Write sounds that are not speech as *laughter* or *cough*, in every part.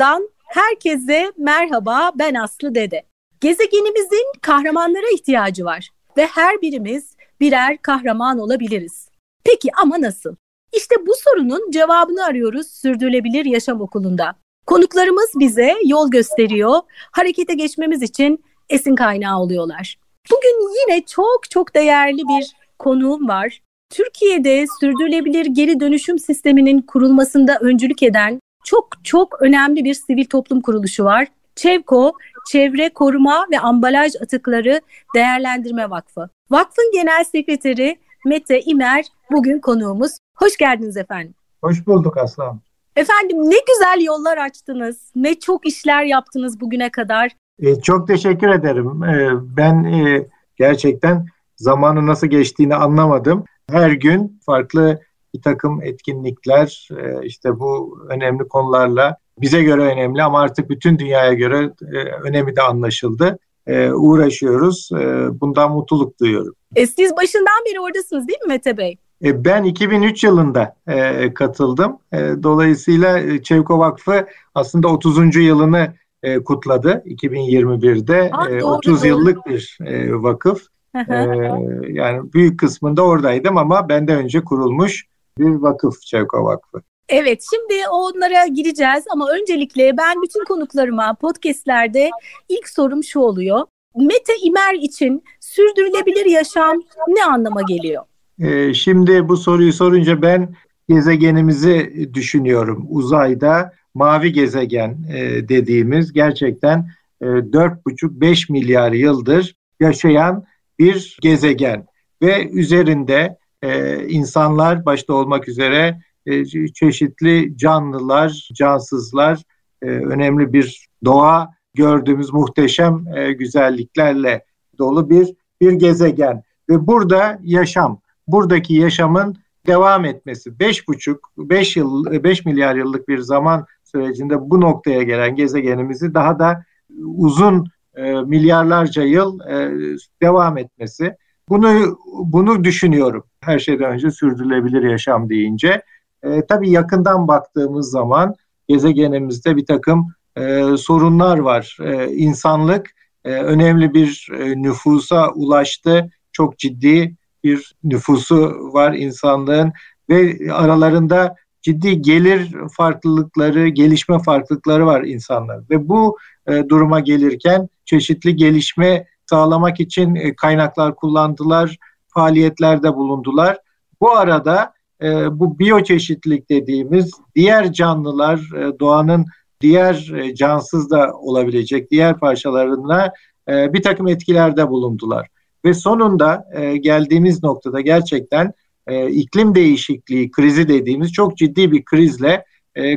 Okulundan herkese merhaba ben Aslı Dede. Gezegenimizin kahramanlara ihtiyacı var ve her birimiz birer kahraman olabiliriz. Peki ama nasıl? İşte bu sorunun cevabını arıyoruz Sürdürülebilir Yaşam Okulu'nda. Konuklarımız bize yol gösteriyor, harekete geçmemiz için esin kaynağı oluyorlar. Bugün yine çok çok değerli bir konuğum var. Türkiye'de sürdürülebilir geri dönüşüm sisteminin kurulmasında öncülük eden çok çok önemli bir sivil toplum kuruluşu var. Çevko, Çevre Koruma ve Ambalaj Atıkları Değerlendirme Vakfı. Vakfın Genel Sekreteri Mete İmer bugün konuğumuz. Hoş geldiniz efendim. Hoş bulduk Aslan. Efendim ne güzel yollar açtınız. Ne çok işler yaptınız bugüne kadar. E, çok teşekkür ederim. E, ben e, gerçekten zamanı nasıl geçtiğini anlamadım. Her gün farklı bir takım etkinlikler e, işte bu önemli konularla bize göre önemli ama artık bütün dünyaya göre e, önemi de anlaşıldı. E, uğraşıyoruz. Bundan mutluluk duyuyorum. E, siz başından beri oradasınız değil mi Mete Bey? Ben 2003 yılında katıldım. Dolayısıyla Çevko Vakfı aslında 30. yılını kutladı 2021'de. Aa, doğru, 30 doğru. yıllık bir vakıf. yani büyük kısmında oradaydım ama benden önce kurulmuş bir vakıf Çevko Vakfı. Evet şimdi onlara gireceğiz ama öncelikle ben bütün konuklarıma podcastlerde ilk sorum şu oluyor. Mete İmer için sürdürülebilir yaşam ne anlama geliyor? Ee, şimdi bu soruyu sorunca ben gezegenimizi düşünüyorum. Uzayda mavi gezegen e, dediğimiz gerçekten e, 4,5-5 milyar yıldır yaşayan bir gezegen ve üzerinde e, insanlar başta olmak üzere e, çeşitli canlılar, cansızlar, e, önemli bir doğa gördüğümüz muhteşem e, güzelliklerle dolu bir bir gezegen. Ve burada yaşam, buradaki yaşamın devam etmesi. 5,5 5 yıl 5 milyar yıllık bir zaman sürecinde bu noktaya gelen gezegenimizi daha da uzun e, milyarlarca yıl e, devam etmesi bunu bunu düşünüyorum. Her şeyden önce sürdürülebilir yaşam deyince. E, tabii yakından baktığımız zaman gezegenimizde bir takım e, sorunlar var. E, insanlık e, önemli bir e, nüfusa ulaştı. Çok ciddi bir nüfusu var insanlığın ve aralarında ciddi gelir farklılıkları, gelişme farklılıkları var insanlar. Ve bu e, duruma gelirken çeşitli gelişme sağlamak için e, kaynaklar kullandılar, faaliyetlerde bulundular. Bu arada e, bu biyoçeşitlilik dediğimiz diğer canlılar, e, doğanın diğer cansız da olabilecek diğer parçalarına bir takım etkilerde bulundular. Ve sonunda geldiğimiz noktada gerçekten iklim değişikliği krizi dediğimiz çok ciddi bir krizle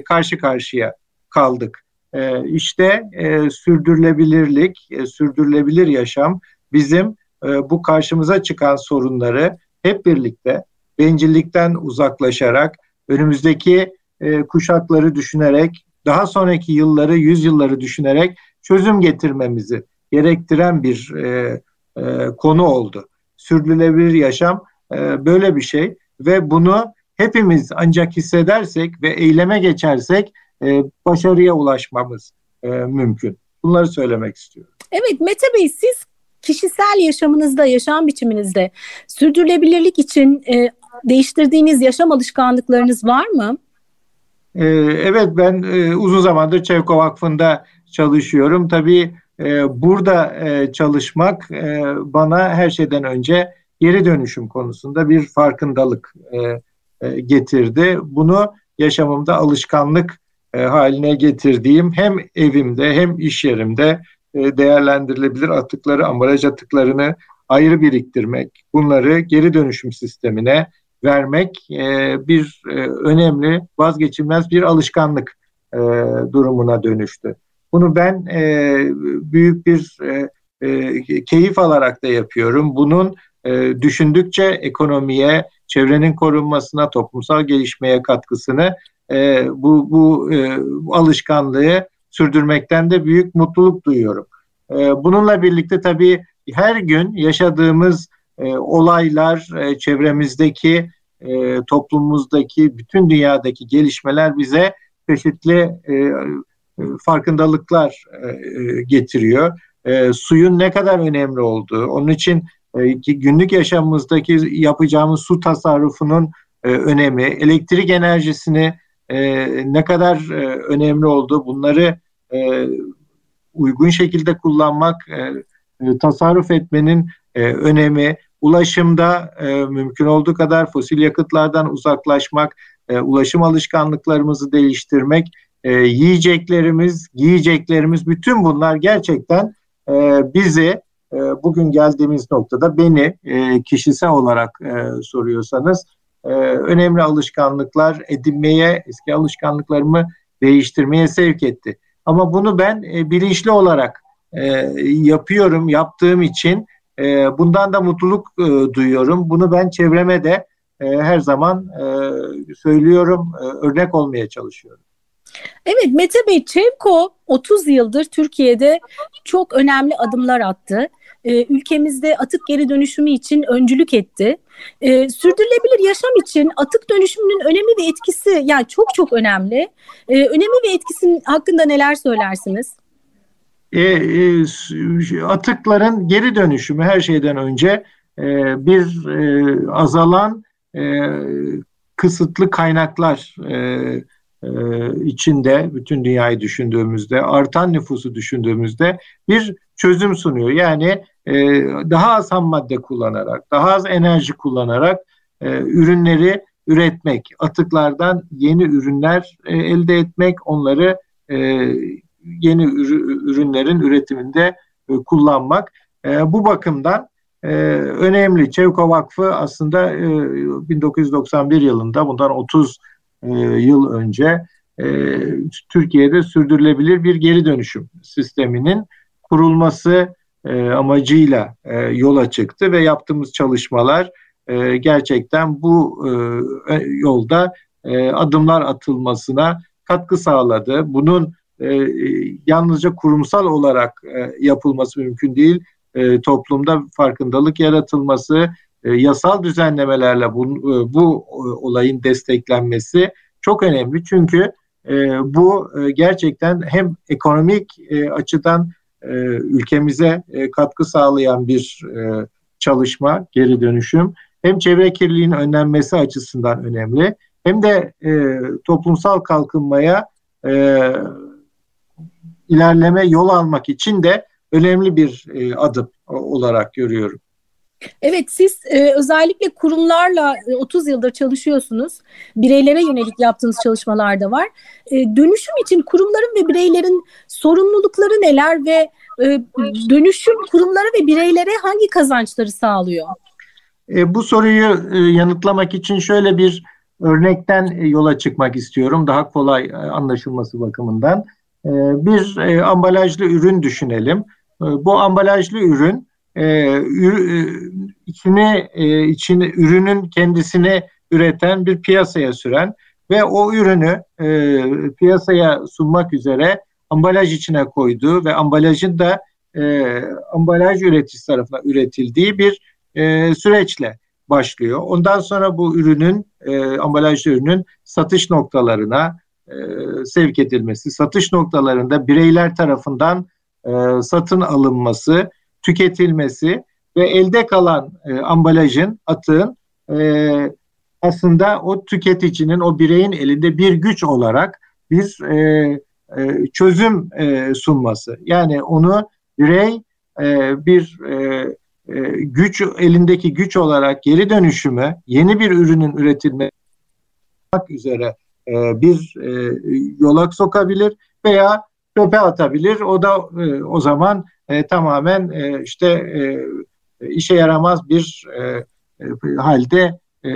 karşı karşıya kaldık. E, işte e, sürdürülebilirlik, e, sürdürülebilir yaşam bizim e, bu karşımıza çıkan sorunları hep birlikte bencillikten uzaklaşarak, önümüzdeki e, kuşakları düşünerek, daha sonraki yılları, yüzyılları düşünerek çözüm getirmemizi gerektiren bir e, e, konu oldu. Sürdürülebilir yaşam e, böyle bir şey ve bunu hepimiz ancak hissedersek ve eyleme geçersek e, başarıya ulaşmamız e, mümkün. Bunları söylemek istiyorum. Evet Mete Bey siz kişisel yaşamınızda, yaşam biçiminizde sürdürülebilirlik için e, değiştirdiğiniz yaşam alışkanlıklarınız var mı? E, evet ben e, uzun zamandır Çevko Vakfı'nda çalışıyorum. Tabii e, burada e, çalışmak e, bana her şeyden önce geri dönüşüm konusunda bir farkındalık e, e, getirdi. Bunu yaşamımda alışkanlık e, haline getirdiğim hem evimde hem iş yerimde e, değerlendirilebilir atıkları, ambalaj atıklarını ayrı biriktirmek, bunları geri dönüşüm sistemine vermek e, bir e, önemli, vazgeçilmez bir alışkanlık e, durumuna dönüştü. Bunu ben e, büyük bir e, e, keyif alarak da yapıyorum. Bunun e, düşündükçe ekonomiye, çevrenin korunmasına, toplumsal gelişmeye katkısını e, bu, bu, e, bu alışkanlığı sürdürmekten de büyük mutluluk duyuyorum. E, bununla birlikte tabii her gün yaşadığımız e, olaylar, e, çevremizdeki, e, toplumumuzdaki, bütün dünyadaki gelişmeler bize çeşitli e, farkındalıklar getiriyor. Suyun ne kadar önemli olduğu, onun için günlük yaşamımızdaki yapacağımız su tasarrufunun önemi, elektrik enerjisini ne kadar önemli olduğu, bunları uygun şekilde kullanmak, tasarruf etmenin önemi, ulaşımda mümkün olduğu kadar fosil yakıtlardan uzaklaşmak, ulaşım alışkanlıklarımızı değiştirmek, yiyeceklerimiz, giyeceklerimiz bütün bunlar gerçekten bizi bugün geldiğimiz noktada beni kişisel olarak soruyorsanız önemli alışkanlıklar edinmeye, eski alışkanlıklarımı değiştirmeye sevk etti. Ama bunu ben bilinçli olarak yapıyorum, yaptığım için bundan da mutluluk duyuyorum. Bunu ben çevreme de her zaman söylüyorum, örnek olmaya çalışıyorum. Evet Mete Bey, Çevko 30 yıldır Türkiye'de çok önemli adımlar attı. Ee, ülkemizde atık geri dönüşümü için öncülük etti. Ee, sürdürülebilir yaşam için atık dönüşümünün önemi ve etkisi yani çok çok önemli. Ee, önemi ve etkisinin hakkında neler söylersiniz? E, e, atıkların geri dönüşümü her şeyden önce e, bir e, azalan e, kısıtlı kaynaklar e, e, içinde bütün dünyayı düşündüğümüzde artan nüfusu düşündüğümüzde bir çözüm sunuyor. Yani e, daha az ham madde kullanarak, daha az enerji kullanarak e, ürünleri üretmek, atıklardan yeni ürünler elde etmek, onları yeni ürünlerin üretiminde kullanmak. Bu bakımdan önemli. Çevko Vakfı aslında 1991 yılında bundan 30 e, yıl önce e, Türkiye'de sürdürülebilir bir geri dönüşüm sisteminin kurulması e, amacıyla e, yola çıktı ve yaptığımız çalışmalar e, gerçekten bu e, yolda e, adımlar atılmasına katkı sağladı. Bunun e, yalnızca kurumsal olarak e, yapılması mümkün değil. E, toplumda farkındalık yaratılması, e, yasal düzenlemelerle bu, e, bu e, olayın desteklenmesi çok önemli. Çünkü bu gerçekten hem ekonomik açıdan ülkemize katkı sağlayan bir çalışma, geri dönüşüm, hem çevre kirliliğinin önlenmesi açısından önemli, hem de toplumsal kalkınmaya ilerleme yol almak için de önemli bir adım olarak görüyorum. Evet siz e, özellikle kurumlarla e, 30 yıldır çalışıyorsunuz. Bireylere yönelik yaptığınız çalışmalar da var. E, dönüşüm için kurumların ve bireylerin sorumlulukları neler ve e, dönüşüm kurumlara ve bireylere hangi kazançları sağlıyor? E, bu soruyu e, yanıtlamak için şöyle bir örnekten e, yola çıkmak istiyorum. Daha kolay e, anlaşılması bakımından. E, bir e, ambalajlı ürün düşünelim. E, bu ambalajlı ürün e, e, içine e, ürünün kendisini üreten bir piyasaya süren ve o ürünü e, piyasaya sunmak üzere ambalaj içine koyduğu ve ambalajın da e, ambalaj üreticisi tarafından üretildiği bir e, süreçle başlıyor. Ondan sonra bu ürünün e, ambalajlı ürünün satış noktalarına e, sevk edilmesi, satış noktalarında bireyler tarafından e, satın alınması tüketilmesi ve elde kalan e, ambalajın, atığın e, aslında o tüketicinin, o bireyin elinde bir güç olarak bir e, e, çözüm e, sunması. Yani onu birey e, bir e, e, güç elindeki güç olarak geri dönüşümü, yeni bir ürünün üretilmek üzere e, bir e, yola sokabilir veya çöpe atabilir. O da e, o zaman e, tamamen e, işte e, işe yaramaz bir e, e, halde e,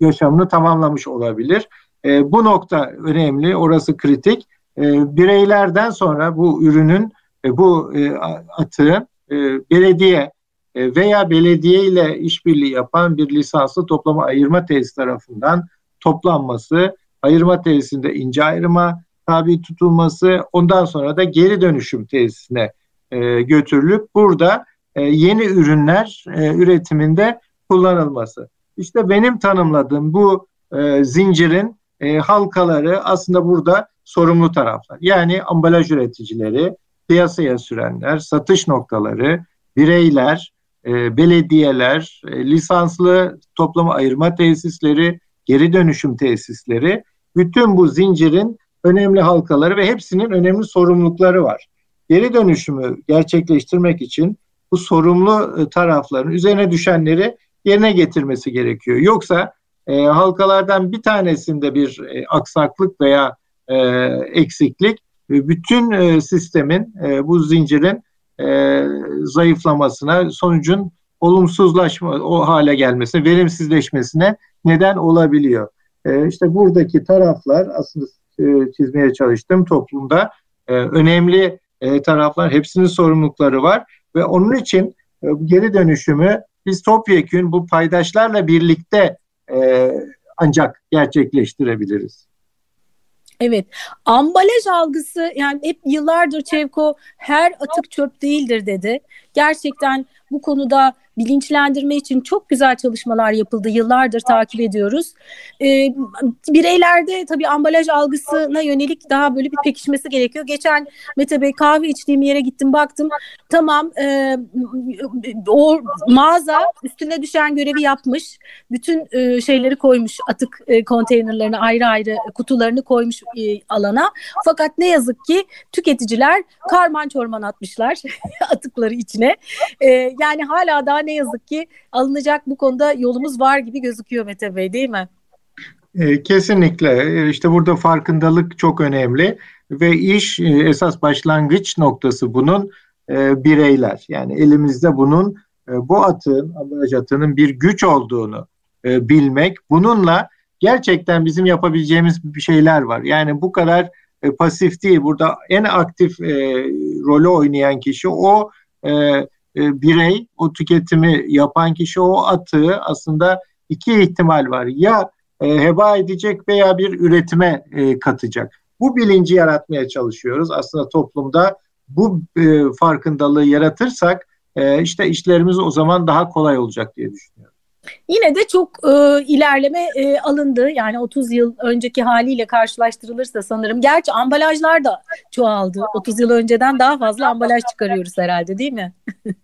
yaşamını tamamlamış olabilir. E, bu nokta önemli, orası kritik. E, bireylerden sonra bu ürünün, e, bu e, atığın e, belediye e, veya belediye ile işbirliği yapan bir lisanslı toplama ayırma tesisi tarafından toplanması, ayırma tesisinde ince ayrıma tabi tutulması ondan sonra da geri dönüşüm tesisine e, götürülüp burada e, yeni ürünler e, üretiminde kullanılması. İşte benim tanımladığım bu e, zincirin e, halkaları aslında burada sorumlu taraflar. Yani ambalaj üreticileri, piyasaya sürenler, satış noktaları, bireyler, e, belediyeler, e, lisanslı toplama ayırma tesisleri, geri dönüşüm tesisleri, bütün bu zincirin önemli halkaları ve hepsinin önemli sorumlulukları var. Geri dönüşümü gerçekleştirmek için bu sorumlu e, tarafların üzerine düşenleri yerine getirmesi gerekiyor. Yoksa e, halkalardan bir tanesinde bir e, aksaklık veya e, eksiklik e, bütün e, sistemin, e, bu zincirin e, zayıflamasına, sonucun olumsuzlaşma o hale gelmesine, verimsizleşmesine neden olabiliyor. E, işte buradaki taraflar aslında e, çizmeye çalıştım toplumda e, önemli e, taraflar, hepsinin sorumlulukları var ve onun için geri dönüşümü biz topyekün bu paydaşlarla birlikte ancak gerçekleştirebiliriz. Evet, ambalaj algısı yani hep yıllardır Çevko her atık çöp değildir dedi. Gerçekten bu konuda bilinçlendirme için çok güzel çalışmalar yapıldı. Yıllardır takip ediyoruz. E, bireylerde tabii ambalaj algısına yönelik daha böyle bir pekişmesi gerekiyor. Geçen Mete Bey kahve içtiğim yere gittim baktım. Tamam e, o mağaza üstüne düşen görevi yapmış. Bütün e, şeyleri koymuş atık e, konteynerlerini ayrı ayrı kutularını koymuş e, alana. Fakat ne yazık ki tüketiciler karman çorman atmışlar *laughs* atıkları içine. E, yani hala daha ne yazık ki alınacak bu konuda yolumuz var gibi gözüküyor Mete Bey değil mi? E, kesinlikle. E, işte burada farkındalık çok önemli ve iş e, esas başlangıç noktası bunun bireyler. Yani elimizde bunun bu atın, ambalaj atının bir güç olduğunu bilmek. Bununla gerçekten bizim yapabileceğimiz bir şeyler var. Yani bu kadar pasif değil. Burada en aktif rolü oynayan kişi o e, birey, o tüketimi yapan kişi o atığı aslında iki ihtimal var. Ya e, heba edecek veya bir üretime e, katacak. Bu bilinci yaratmaya çalışıyoruz. Aslında toplumda bu e, farkındalığı yaratırsak e, işte işlerimiz o zaman daha kolay olacak diye düşünüyorum. Yine de çok e, ilerleme e, alındı. Yani 30 yıl önceki haliyle karşılaştırılırsa sanırım. Gerçi ambalajlar da çoğaldı. 30 yıl önceden daha fazla ambalaj çıkarıyoruz herhalde değil mi? *laughs*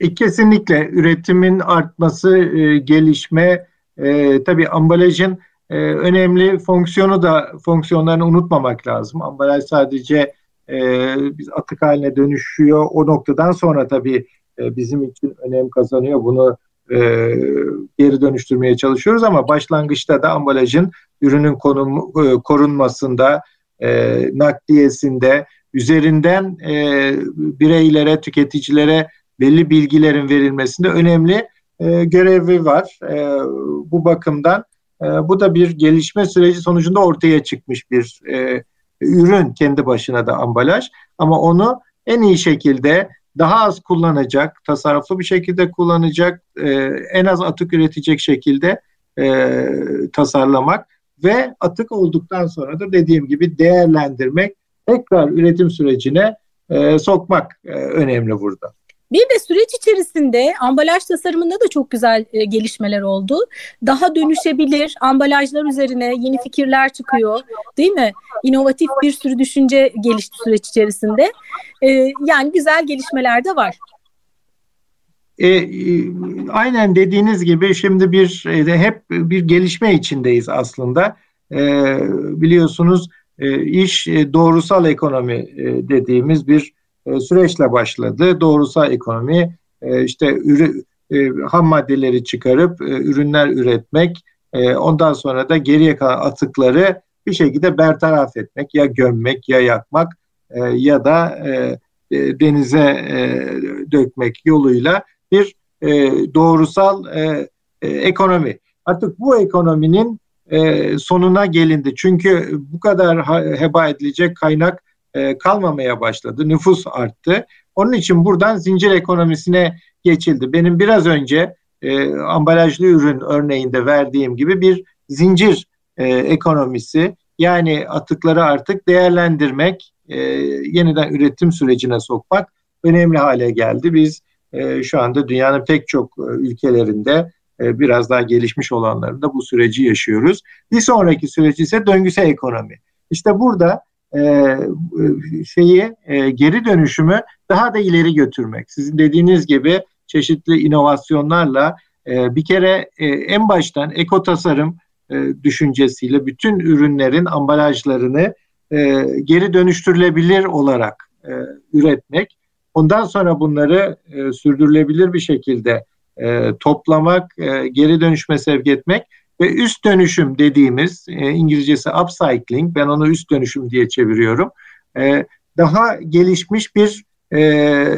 e, kesinlikle üretimin artması, e, gelişme, e, tabii ambalajın e, önemli fonksiyonu da fonksiyonlarını unutmamak lazım. Ambalaj sadece e, biz atık haline dönüşüyor. O noktadan sonra tabii e, bizim için önem kazanıyor. Bunu e, geri dönüştürmeye çalışıyoruz ama başlangıçta da ambalajın ürünün konum, e, korunmasında, e, nakliyesinde, üzerinden e, bireylere, tüketicilere belli bilgilerin verilmesinde önemli e, görevi var. E, bu bakımdan e, bu da bir gelişme süreci sonucunda ortaya çıkmış bir e, ürün kendi başına da ambalaj ama onu en iyi şekilde daha az kullanacak, tasarruflu bir şekilde kullanacak, e, en az atık üretecek şekilde e, tasarlamak ve atık olduktan sonra da dediğim gibi değerlendirmek, tekrar üretim sürecine e, sokmak e, önemli burada. Bir de süreç içerisinde ambalaj tasarımında da çok güzel e, gelişmeler oldu. Daha dönüşebilir ambalajlar üzerine yeni fikirler çıkıyor değil mi? İnovatif bir sürü düşünce gelişti süreç içerisinde. E, yani güzel gelişmeler de var. E, e aynen dediğiniz gibi şimdi bir e, hep bir gelişme içindeyiz aslında. E, biliyorsunuz e, iş e, doğrusal ekonomi e, dediğimiz bir e, süreçle başladı. Doğrusal ekonomi e, işte ürü, e, ham maddeleri çıkarıp ürünler üretmek, ondan sonra da geriye kalan atıkları bir şekilde bertaraf etmek, ya gömmek ya yakmak ya da denize dökmek yoluyla bir doğrusal ekonomi. Artık bu ekonominin sonuna gelindi. Çünkü bu kadar heba edilecek kaynak e, kalmamaya başladı. Nüfus arttı. Onun için buradan zincir ekonomisine geçildi. Benim biraz önce e, ambalajlı ürün örneğinde verdiğim gibi bir zincir e, ekonomisi yani atıkları artık değerlendirmek, e, yeniden üretim sürecine sokmak önemli hale geldi. Biz e, şu anda dünyanın pek çok e, ülkelerinde e, biraz daha gelişmiş olanlarında bu süreci yaşıyoruz. Bir sonraki süreç ise döngüsel ekonomi. İşte burada e, şeyi e, geri dönüşümü daha da ileri götürmek. Sizin dediğiniz gibi çeşitli inovasyonlarla e, bir kere en baştan eko tasarım e, düşüncesiyle bütün ürünlerin ambalajlarını geri dönüştürülebilir olarak üretmek. Ondan sonra bunları sürdürülebilir bir şekilde toplamak, geri dönüşme sevk etmek ve üst dönüşüm dediğimiz e, İngilizcesi upcycling, ben onu üst dönüşüm diye çeviriyorum. E, daha gelişmiş bir e,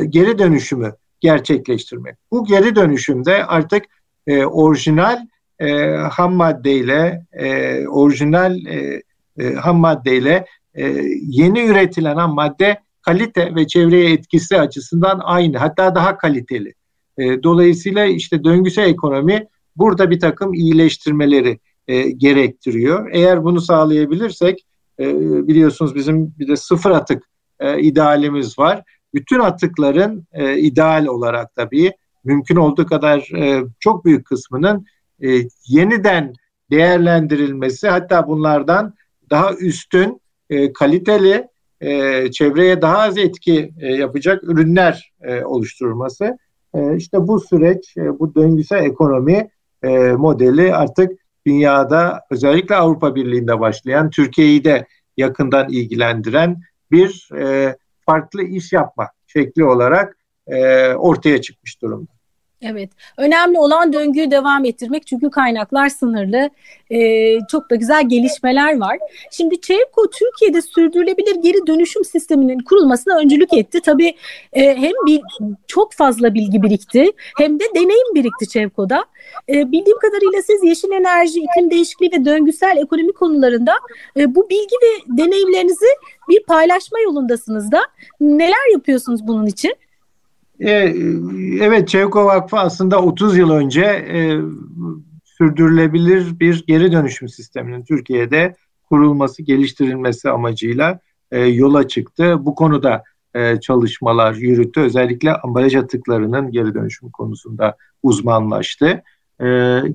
geri dönüşümü gerçekleştirmek. Bu geri dönüşümde artık e, orijinal e, ham maddeyle e, orijinal e, e, ham maddeyle e, yeni üretilen ham madde kalite ve çevreye etkisi açısından aynı hatta daha kaliteli. E, dolayısıyla işte döngüsel ekonomi burada bir takım iyileştirmeleri e, gerektiriyor. Eğer bunu sağlayabilirsek e, biliyorsunuz bizim bir de sıfır atık e, idealimiz var. Bütün atıkların e, ideal olarak tabii mümkün olduğu kadar e, çok büyük kısmının e, yeniden değerlendirilmesi hatta bunlardan daha üstün, e, kaliteli, e, çevreye daha az etki e, yapacak ürünler e, oluşturulması. E, işte bu süreç, e, bu döngüsel ekonomi e, modeli artık dünyada özellikle Avrupa Birliği'nde başlayan, Türkiye'yi de yakından ilgilendiren bir e, farklı iş yapma şekli olarak e, ortaya çıkmış durumda. Evet, önemli olan döngüyü devam ettirmek çünkü kaynaklar sınırlı. Ee, çok da güzel gelişmeler var. Şimdi Çevko Türkiye'de sürdürülebilir geri dönüşüm sisteminin kurulmasına öncülük etti. Tabii e, hem bir, çok fazla bilgi birikti hem de deneyim birikti Çevko'da. E, bildiğim kadarıyla siz yeşil enerji, iklim değişikliği ve döngüsel ekonomi konularında e, bu bilgi ve deneyimlerinizi bir paylaşma yolundasınız da. Neler yapıyorsunuz bunun için? E, evet Çevko Vakfı aslında 30 yıl önce e, sürdürülebilir bir geri dönüşüm sisteminin Türkiye'de kurulması, geliştirilmesi amacıyla e, yola çıktı. Bu konuda e, çalışmalar yürüttü. Özellikle ambalaj atıklarının geri dönüşüm konusunda uzmanlaştı. E,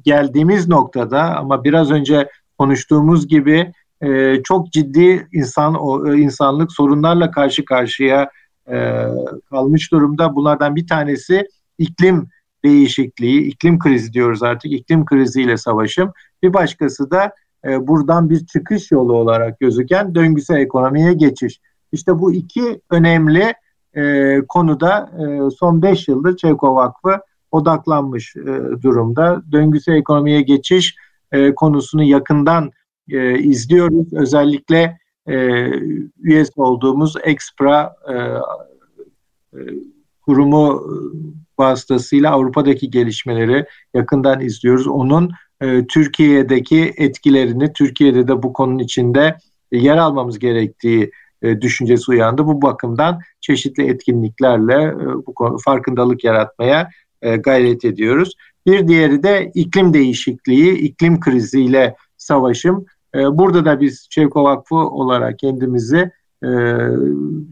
geldiğimiz noktada ama biraz önce konuştuğumuz gibi e, çok ciddi insan o, insanlık sorunlarla karşı karşıya e, kalmış durumda. Bunlardan bir tanesi iklim değişikliği, iklim krizi diyoruz artık, iklim kriziyle savaşım. Bir başkası da e, buradan bir çıkış yolu olarak gözüken döngüsel ekonomiye geçiş. İşte bu iki önemli e, konuda e, son beş yıldır Çevko Vakfı odaklanmış e, durumda. Döngüsel ekonomiye geçiş e, konusunu yakından e, izliyoruz. Özellikle e, üyesi olduğumuz Expra e, e, kurumu vasıtasıyla Avrupa'daki gelişmeleri yakından izliyoruz. Onun e, Türkiye'deki etkilerini, Türkiye'de de bu konunun içinde yer almamız gerektiği e, düşüncesi uyandı. Bu bakımdan çeşitli etkinliklerle e, bu konu farkındalık yaratmaya e, gayret ediyoruz. Bir diğeri de iklim değişikliği, iklim kriziyle savaşım. E, burada da biz Çevko Vakfı olarak kendimizi e,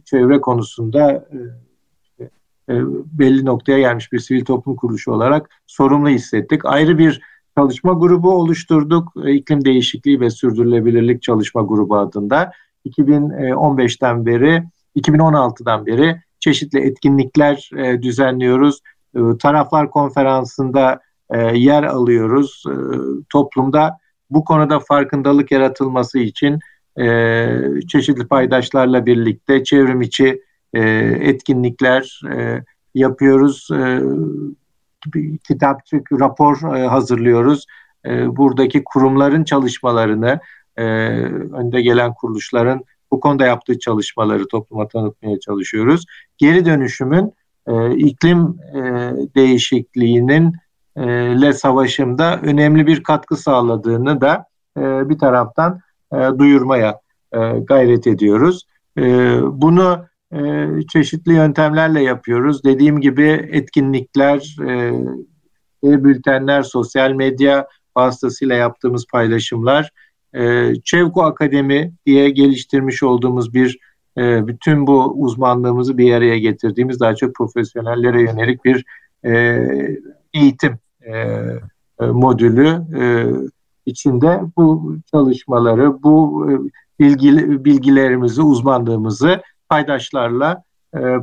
çevre konusunda e, e, belli noktaya gelmiş bir sivil toplum kuruluşu olarak sorumlu hissettik. Ayrı bir çalışma grubu oluşturduk. İklim değişikliği ve sürdürülebilirlik çalışma grubu adında. 2015'ten beri, 2016'dan beri çeşitli etkinlikler düzenliyoruz. Taraflar konferansında yer alıyoruz. Toplumda bu konuda farkındalık yaratılması için e, çeşitli paydaşlarla birlikte çevrim içi e, etkinlikler e, yapıyoruz. E, kitapçık, rapor e, hazırlıyoruz. E, buradaki kurumların çalışmalarını, e, önde gelen kuruluşların bu konuda yaptığı çalışmaları topluma tanıtmaya çalışıyoruz. Geri dönüşümün e, iklim e, değişikliğinin e, le savaşımda önemli bir katkı sağladığını da e, bir taraftan e, duyurmaya e, gayret ediyoruz. E, bunu e, çeşitli yöntemlerle yapıyoruz. Dediğim gibi etkinlikler, e, bültenler, sosyal medya vasıtasıyla yaptığımız paylaşımlar, e, Çevko Akademi diye geliştirmiş olduğumuz bir e, bütün bu uzmanlığımızı bir araya getirdiğimiz daha çok profesyonellere yönelik bir e, eğitim e, modülü içinde bu çalışmaları, bu bilgi, bilgilerimizi, uzmanlığımızı paydaşlarla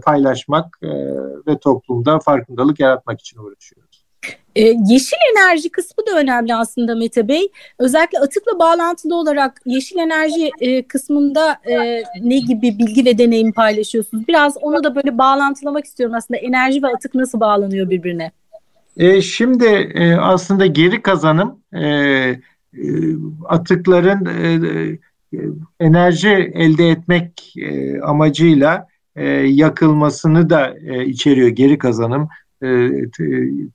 paylaşmak ve toplumda farkındalık yaratmak için uğraşıyoruz. Ee, yeşil enerji kısmı da önemli aslında Mete Bey. Özellikle atıkla bağlantılı olarak yeşil enerji e, kısmında e, ne gibi bilgi ve deneyim paylaşıyorsunuz? Biraz onu da böyle bağlantılamak istiyorum aslında. Enerji ve atık nasıl bağlanıyor birbirine? E, şimdi e, aslında geri kazanım e, e, atıkların e, e, enerji elde etmek e, amacıyla e, yakılmasını da e, içeriyor geri kazanım e,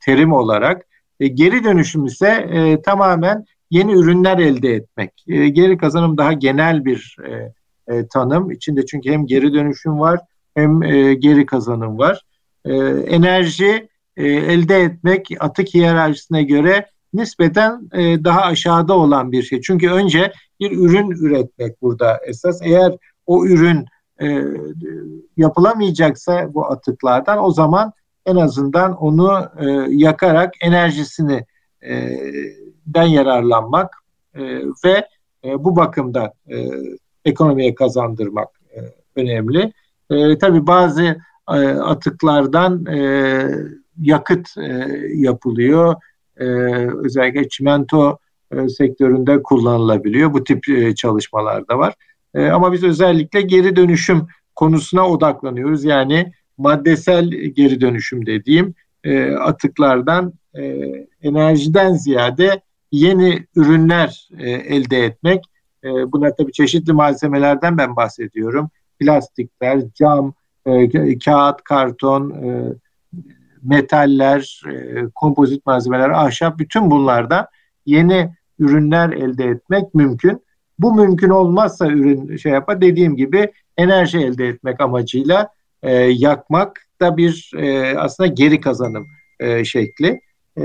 terim olarak. E, geri dönüşüm ise e, tamamen yeni ürünler elde etmek. E, geri kazanım daha genel bir e, e, tanım. İçinde çünkü hem geri dönüşüm var hem e, geri kazanım var. E, enerji e, elde etmek atık hiyerarşisine göre nispeten e, daha aşağıda olan bir şey. Çünkü önce bir ürün üretmek burada esas. Eğer o ürün e, yapılamayacaksa bu atıklardan o zaman en azından onu e, yakarak enerjisini e, den yararlanmak e, ve e, bu bakımda e, ekonomiye kazandırmak e, önemli. E, tabii bazı e, atıklardan e, yakıt e, yapılıyor. E, özellikle çimento e, sektöründe kullanılabiliyor. Bu tip e, çalışmalar da var. E, ama biz özellikle geri dönüşüm konusuna odaklanıyoruz. Yani maddesel geri dönüşüm dediğim e, atıklardan e, enerjiden ziyade yeni ürünler e, elde etmek. E, buna tabii çeşitli malzemelerden ben bahsediyorum. Plastikler, cam, e, kağıt, karton, e, metaller, e, kompozit malzemeler, ahşap bütün bunlardan yeni ürünler elde etmek mümkün. Bu mümkün olmazsa ürün şey yapar dediğim gibi enerji elde etmek amacıyla e, yakmak da bir e, aslında geri kazanım e, şekli. E,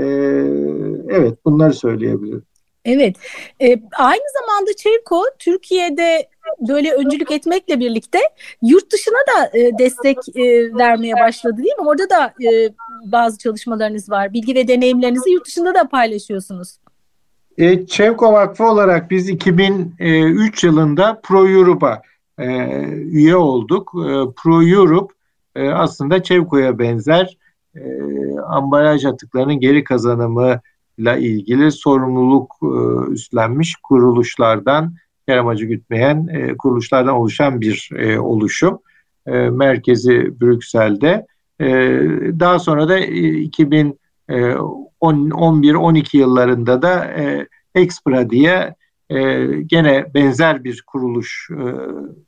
evet bunları söyleyebilirim. Evet. E, aynı zamanda Çevko Türkiye'de böyle öncülük etmekle birlikte yurt dışına da e, destek e, vermeye başladı değil mi? Orada da e, bazı çalışmalarınız var. Bilgi ve deneyimlerinizi yurt dışında da paylaşıyorsunuz. E, Çevko Vakfı olarak biz 2003 yılında Pro Europe'a e, üye olduk. E, Pro Europe e, aslında Çevko'ya benzer e, ambalaj atıklarının geri kazanımıyla ilgili sorumluluk e, üstlenmiş kuruluşlardan, kar amacı gütmeyen e, kuruluşlardan oluşan bir e, oluşum. E, merkezi Brüksel'de. E, daha sonra da 2011-12 yıllarında da e, Expra diye e, gene benzer bir kuruluş e,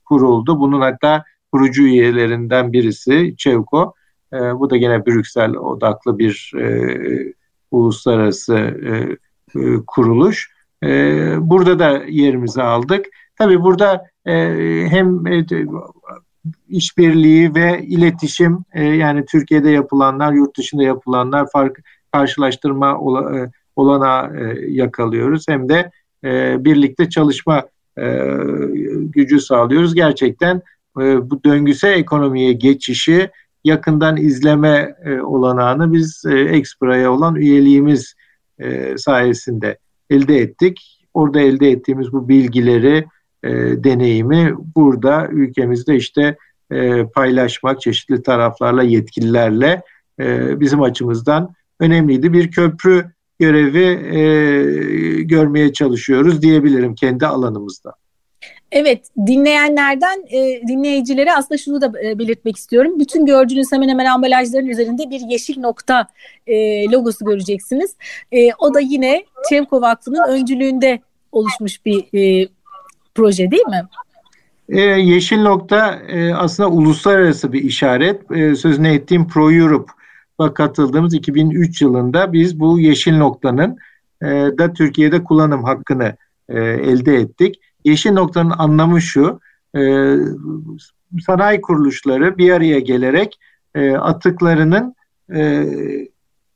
kuruldu. Bunun hatta kurucu üyelerinden birisi Çevko. E, bu da gene Brüksel odaklı bir e, uluslararası e, e, kuruluş. E, burada da yerimizi aldık. Tabii burada e, hem e, işbirliği ve iletişim e, yani Türkiye'de yapılanlar, yurt dışında yapılanlar fark karşılaştırma ola, olana yakalıyoruz. Hem de birlikte çalışma gücü sağlıyoruz. Gerçekten bu döngüsel ekonomiye geçişi yakından izleme olanağını biz e, Expra'ya olan üyeliğimiz sayesinde elde ettik. Orada elde ettiğimiz bu bilgileri, e, deneyimi burada ülkemizde işte e, paylaşmak çeşitli taraflarla, yetkililerle e, bizim açımızdan önemliydi. Bir köprü görevi e, görmeye çalışıyoruz diyebilirim kendi alanımızda. Evet, dinleyenlerden e, dinleyicilere aslında şunu da e, belirtmek istiyorum. Bütün gördüğünüz hemen hemen ambalajların üzerinde bir yeşil nokta e, logosu göreceksiniz. E, o da yine Çevko Vakfı'nın öncülüğünde oluşmuş bir e, proje değil mi? E, yeşil nokta e, aslında uluslararası bir işaret. E, sözünü ettiğim Pro Europe'a katıldığımız 2003 yılında biz bu yeşil noktanın e, da Türkiye'de kullanım hakkını e, elde ettik. Yeşil noktanın anlamı şu, e, sanayi kuruluşları bir araya gelerek e, atıklarının, e,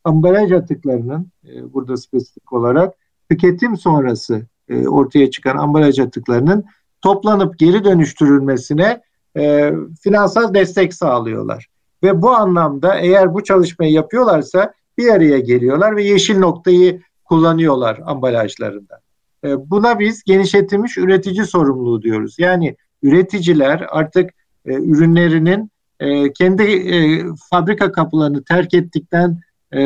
ambalaj atıklarının, e, burada spesifik olarak tüketim sonrası e, ortaya çıkan ambalaj atıklarının toplanıp geri dönüştürülmesine e, finansal destek sağlıyorlar. Ve bu anlamda eğer bu çalışmayı yapıyorlarsa bir araya geliyorlar ve yeşil noktayı kullanıyorlar ambalajlarında. E, buna biz genişletilmiş üretici sorumluluğu diyoruz. Yani üreticiler artık e, ürünlerinin e, kendi fabrika kapılarını terk ettikten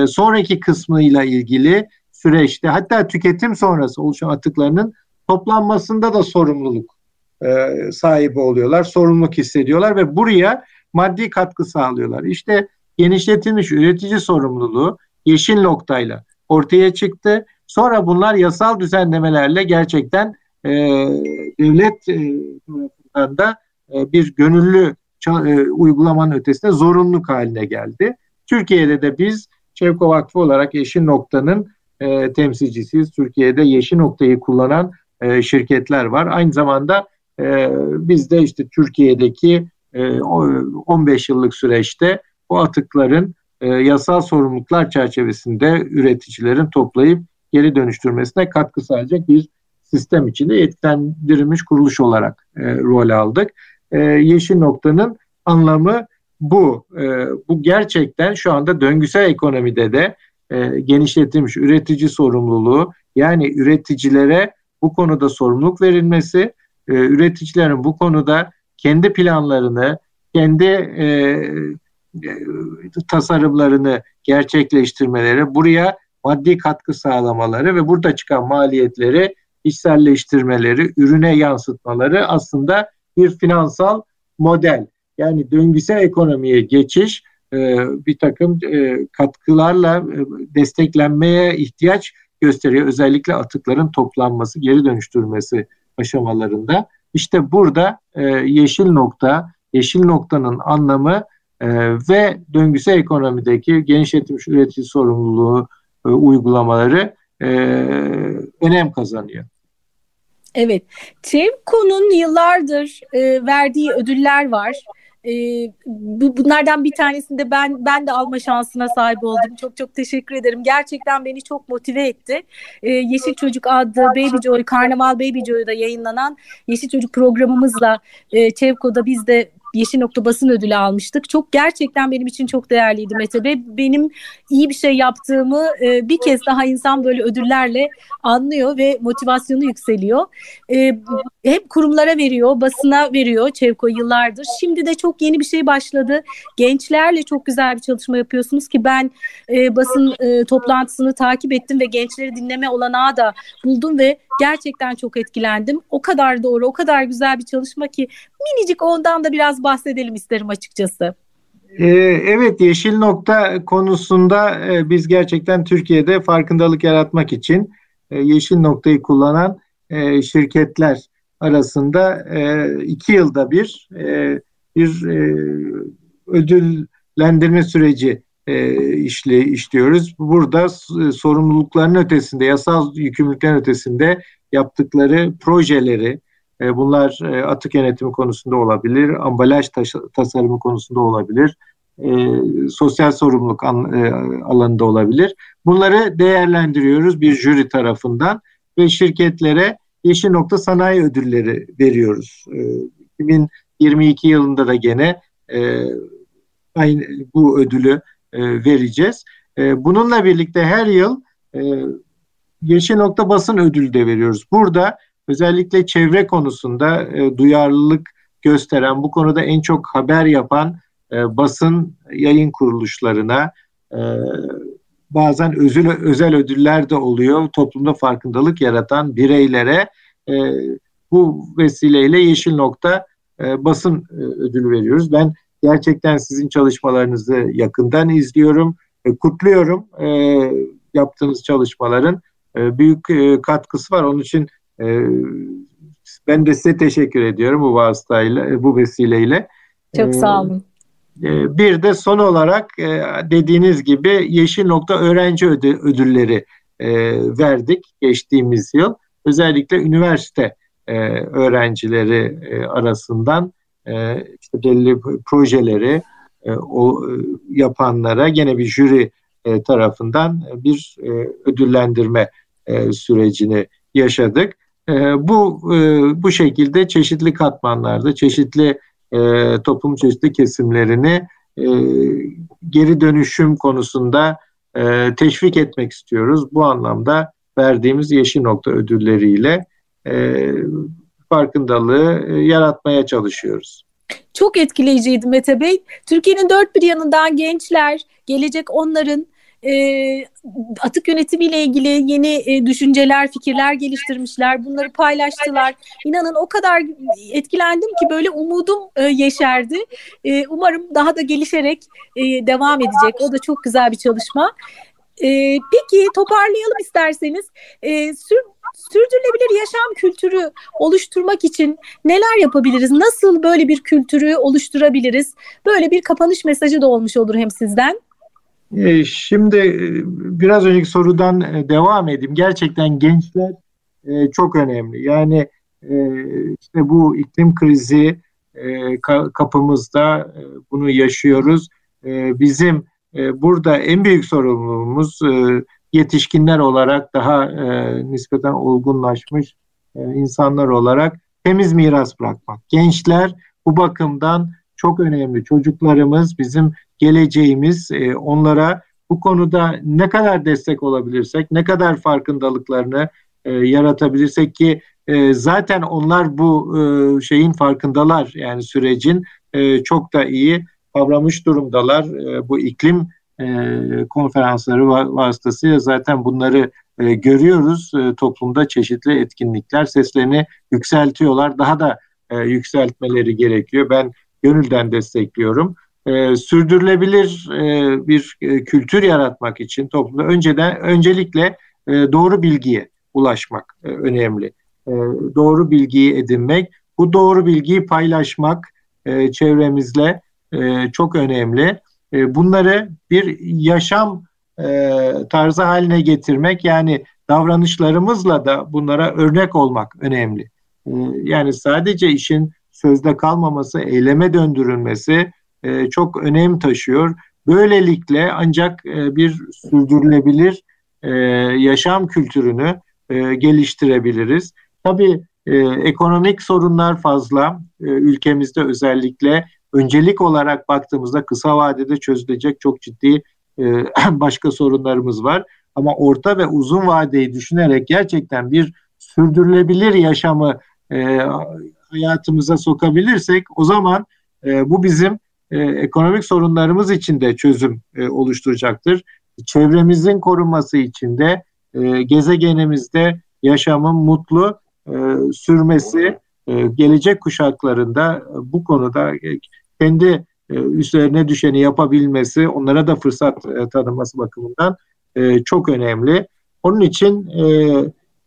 sonraki kısmıyla ilgili süreçte hatta tüketim sonrası oluşan atıklarının toplanmasında da sorumluluk e, sahibi oluyorlar, sorumluluk hissediyorlar ve buraya maddi katkı sağlıyorlar. İşte genişletilmiş üretici sorumluluğu yeşil noktayla ortaya çıktı. Sonra bunlar yasal düzenlemelerle gerçekten e, devlet e, tarafından da e, bir gönüllü e, uygulamanın ötesinde zorunluluk haline geldi. Türkiye'de de biz Çevko Vakfı olarak Yeşil Nokta'nın e, temsilcisiyiz. Türkiye'de Yeşil Nokta'yı kullanan e, şirketler var. Aynı zamanda e, biz de işte Türkiye'deki e, 15 yıllık süreçte bu atıkların e, yasal sorumluluklar çerçevesinde üreticilerin toplayıp geri dönüştürmesine katkı sağlayacak bir sistem içinde yetkilendirilmiş kuruluş olarak e, rol aldık. E, Yeşil Nokta'nın anlamı bu. E, bu gerçekten şu anda döngüsel ekonomide de e, genişletilmiş üretici sorumluluğu yani üreticilere bu konuda sorumluluk verilmesi, e, üreticilerin bu konuda kendi planlarını, kendi e, e, tasarımlarını gerçekleştirmeleri, buraya maddi katkı sağlamaları ve burada çıkan maliyetleri içselleştirmeleri, ürüne yansıtmaları aslında bir finansal model. Yani döngüsel ekonomiye geçiş e, bir takım e, katkılarla e, desteklenmeye ihtiyaç gösteriyor. Özellikle atıkların toplanması, geri dönüştürülmesi aşamalarında. İşte burada yeşil nokta, yeşil noktanın anlamı ve döngüsel ekonomideki genişletilmiş üretici sorumluluğu e, uygulamaları e, önem kazanıyor. Evet, TEVKO'nun yıllardır e, verdiği ödüller var. E, bu, bunlardan bir tanesinde ben ben de alma şansına sahip oldum. Çok çok teşekkür ederim. Gerçekten beni çok motive etti. E, Yeşil Çocuk adlı Baby Joy, Karnaval Baby Joy'da yayınlanan Yeşil Çocuk programımızla e, Çevko'da biz de Yeşil Nokta Basın Ödülü almıştık. Çok gerçekten benim için çok değerliydi Mete Bey. Benim iyi bir şey yaptığımı e, bir kez daha insan böyle ödüllerle anlıyor ve motivasyonu yükseliyor. E, hep kurumlara veriyor, basına veriyor Çevko yıllardır. Şimdi de çok yeni bir şey başladı. Gençlerle çok güzel bir çalışma yapıyorsunuz ki ben e, basın e, toplantısını takip ettim ve gençleri dinleme olanağı da buldum ve gerçekten çok etkilendim. O kadar doğru, o kadar güzel bir çalışma ki minicik ondan da biraz bahsedelim isterim açıkçası. Ee, evet yeşil nokta konusunda e, biz gerçekten Türkiye'de farkındalık yaratmak için e, yeşil noktayı kullanan e, şirketler arasında iki yılda bir bir ödüllendirme süreci işle işliyoruz. Burada sorumlulukların ötesinde, yasal yükümlülüklerin ötesinde yaptıkları projeleri, e, bunlar e, atık yönetimi konusunda olabilir, ambalaj tasarımı konusunda olabilir, e, sosyal sorumluluk alanında olabilir. Bunları değerlendiriyoruz bir jüri tarafından ve şirketlere Yeşil Nokta Sanayi Ödülleri veriyoruz. 2022 yılında da gene aynı bu ödülü vereceğiz. Bununla birlikte her yıl Yeşil Nokta Basın Ödülü de veriyoruz. Burada özellikle çevre konusunda e, duyarlılık gösteren, bu konuda en çok haber yapan e, basın yayın kuruluşlarına e, bazen özel, özel ödüller de oluyor. Toplumda farkındalık yaratan bireylere e, bu vesileyle Yeşil Nokta e, basın e, ödülü veriyoruz. Ben gerçekten sizin çalışmalarınızı yakından izliyorum. E, kutluyorum e, yaptığınız çalışmaların. E, büyük e, katkısı var. Onun için ee, ben de size teşekkür ediyorum bu vasıtayla, bu vesileyle. Çok sağ olun. Ee, bir de son olarak e, dediğiniz gibi Yeşil Nokta Öğrenci Ödülleri e, verdik geçtiğimiz yıl. Özellikle üniversite e, öğrencileri arasından işte belli projeleri o yapanlara gene bir jüri tarafından bir ödüllendirme sürecini yaşadık. Bu e, bu şekilde çeşitli katmanlarda, çeşitli e, toplum çeşitli kesimlerini e, geri dönüşüm konusunda e, teşvik etmek istiyoruz. Bu anlamda verdiğimiz Yeşil Nokta ödülleriyle e, farkındalığı e, yaratmaya çalışıyoruz. Çok etkileyiciydi Mete Bey. Türkiye'nin dört bir yanından gençler, gelecek onların e, atık yönetimiyle ilgili yeni e, düşünceler, fikirler geliştirmişler. Bunları paylaştılar. İnanın o kadar etkilendim ki böyle umudum e, yeşerdi. E, umarım daha da gelişerek e, devam edecek. O da çok güzel bir çalışma. E, peki toparlayalım isterseniz. E, sür, sürdürülebilir yaşam kültürü oluşturmak için neler yapabiliriz? Nasıl böyle bir kültürü oluşturabiliriz? Böyle bir kapanış mesajı da olmuş olur hem sizden. E, şimdi e, biraz önceki sorudan e, devam edeyim. Gerçekten gençler çok önemli. Yani işte bu iklim krizi kapımızda bunu yaşıyoruz. Bizim burada en büyük sorumluluğumuz yetişkinler olarak daha nispeten olgunlaşmış insanlar olarak temiz miras bırakmak. Gençler bu bakımdan çok önemli. Çocuklarımız bizim geleceğimiz. E, onlara bu konuda ne kadar destek olabilirsek, ne kadar farkındalıklarını e, yaratabilirsek ki e, zaten onlar bu e, şeyin farkındalar. Yani sürecin e, çok da iyi kavramış durumdalar. E, bu iklim e, konferansları vasıtasıyla zaten bunları e, görüyoruz. E, toplumda çeşitli etkinlikler seslerini yükseltiyorlar. Daha da yükseltmeleri gerekiyor. Ben gönülden destekliyorum. Sürdürülebilir bir kültür yaratmak için toplumda önceden öncelikle doğru bilgiye ulaşmak önemli. Doğru bilgiyi edinmek, bu doğru bilgiyi paylaşmak e, çevremizle e, çok önemli. E, bunları bir yaşam e, tarzı haline getirmek yani davranışlarımızla da bunlara örnek olmak önemli. E, yani sadece işin sözde kalmaması, eyleme döndürülmesi e, çok önem taşıyor. Böylelikle ancak e, bir sürdürülebilir e, yaşam kültürünü e, geliştirebiliriz. Tabii e, ekonomik sorunlar fazla. E, ülkemizde özellikle öncelik olarak baktığımızda kısa vadede çözülecek çok ciddi e, *clears throat* başka sorunlarımız var. Ama orta ve uzun vadeyi düşünerek gerçekten bir sürdürülebilir yaşamı e, hayatımıza sokabilirsek o zaman e, bu bizim e, ekonomik sorunlarımız için de çözüm e, oluşturacaktır. Çevremizin korunması için de e, gezegenimizde yaşamın mutlu e, sürmesi gelecek kuşaklarında e, bu konuda e, kendi e, üzerine düşeni yapabilmesi, onlara da fırsat e, tanıması bakımından e, çok önemli. Onun için e,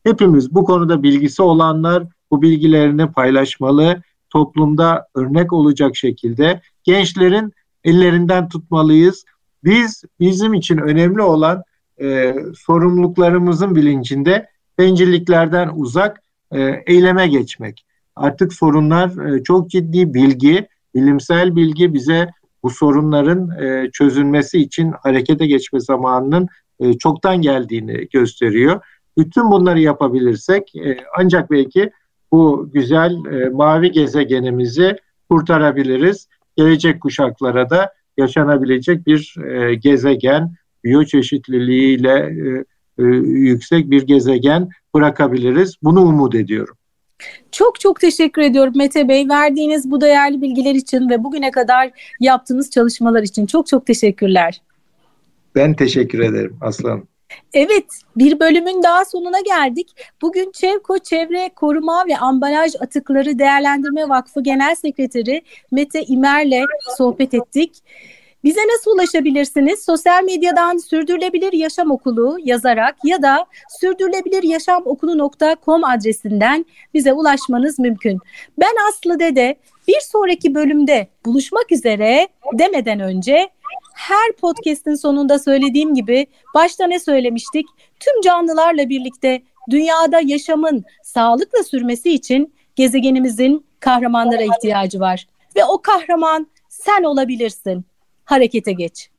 hepimiz bu konuda bilgisi olanlar bu bilgilerini paylaşmalı, toplumda örnek olacak şekilde gençlerin ellerinden tutmalıyız. Biz bizim için önemli olan e, sorumluluklarımızın bilincinde bencilliklerden uzak e, eyleme geçmek. Artık sorunlar e, çok ciddi bilgi, bilimsel bilgi bize bu sorunların e, çözülmesi için harekete geçme zamanının e, çoktan geldiğini gösteriyor. Bütün bunları yapabilirsek ancak belki bu güzel mavi gezegenimizi kurtarabiliriz. Gelecek kuşaklara da yaşanabilecek bir gezegen, biyoçeşitliliğiyle yüksek bir gezegen bırakabiliriz. Bunu umut ediyorum. Çok çok teşekkür ediyorum Mete Bey. Verdiğiniz bu değerli bilgiler için ve bugüne kadar yaptığınız çalışmalar için çok çok teşekkürler. Ben teşekkür ederim Aslan. Evet, bir bölümün daha sonuna geldik. Bugün Çevko Çevre Koruma ve Ambalaj Atıkları Değerlendirme Vakfı Genel Sekreteri Mete İmer'le sohbet ettik. Bize nasıl ulaşabilirsiniz? Sosyal medyadan Sürdürülebilir Yaşam Okulu yazarak ya da sürdürülebiliryaşamokulu.com adresinden bize ulaşmanız mümkün. Ben Aslı Dede bir sonraki bölümde buluşmak üzere demeden önce her podcast'in sonunda söylediğim gibi başta ne söylemiştik? Tüm canlılarla birlikte dünyada yaşamın sağlıkla sürmesi için gezegenimizin kahramanlara ihtiyacı var. Ve o kahraman sen olabilirsin. Harekete geç.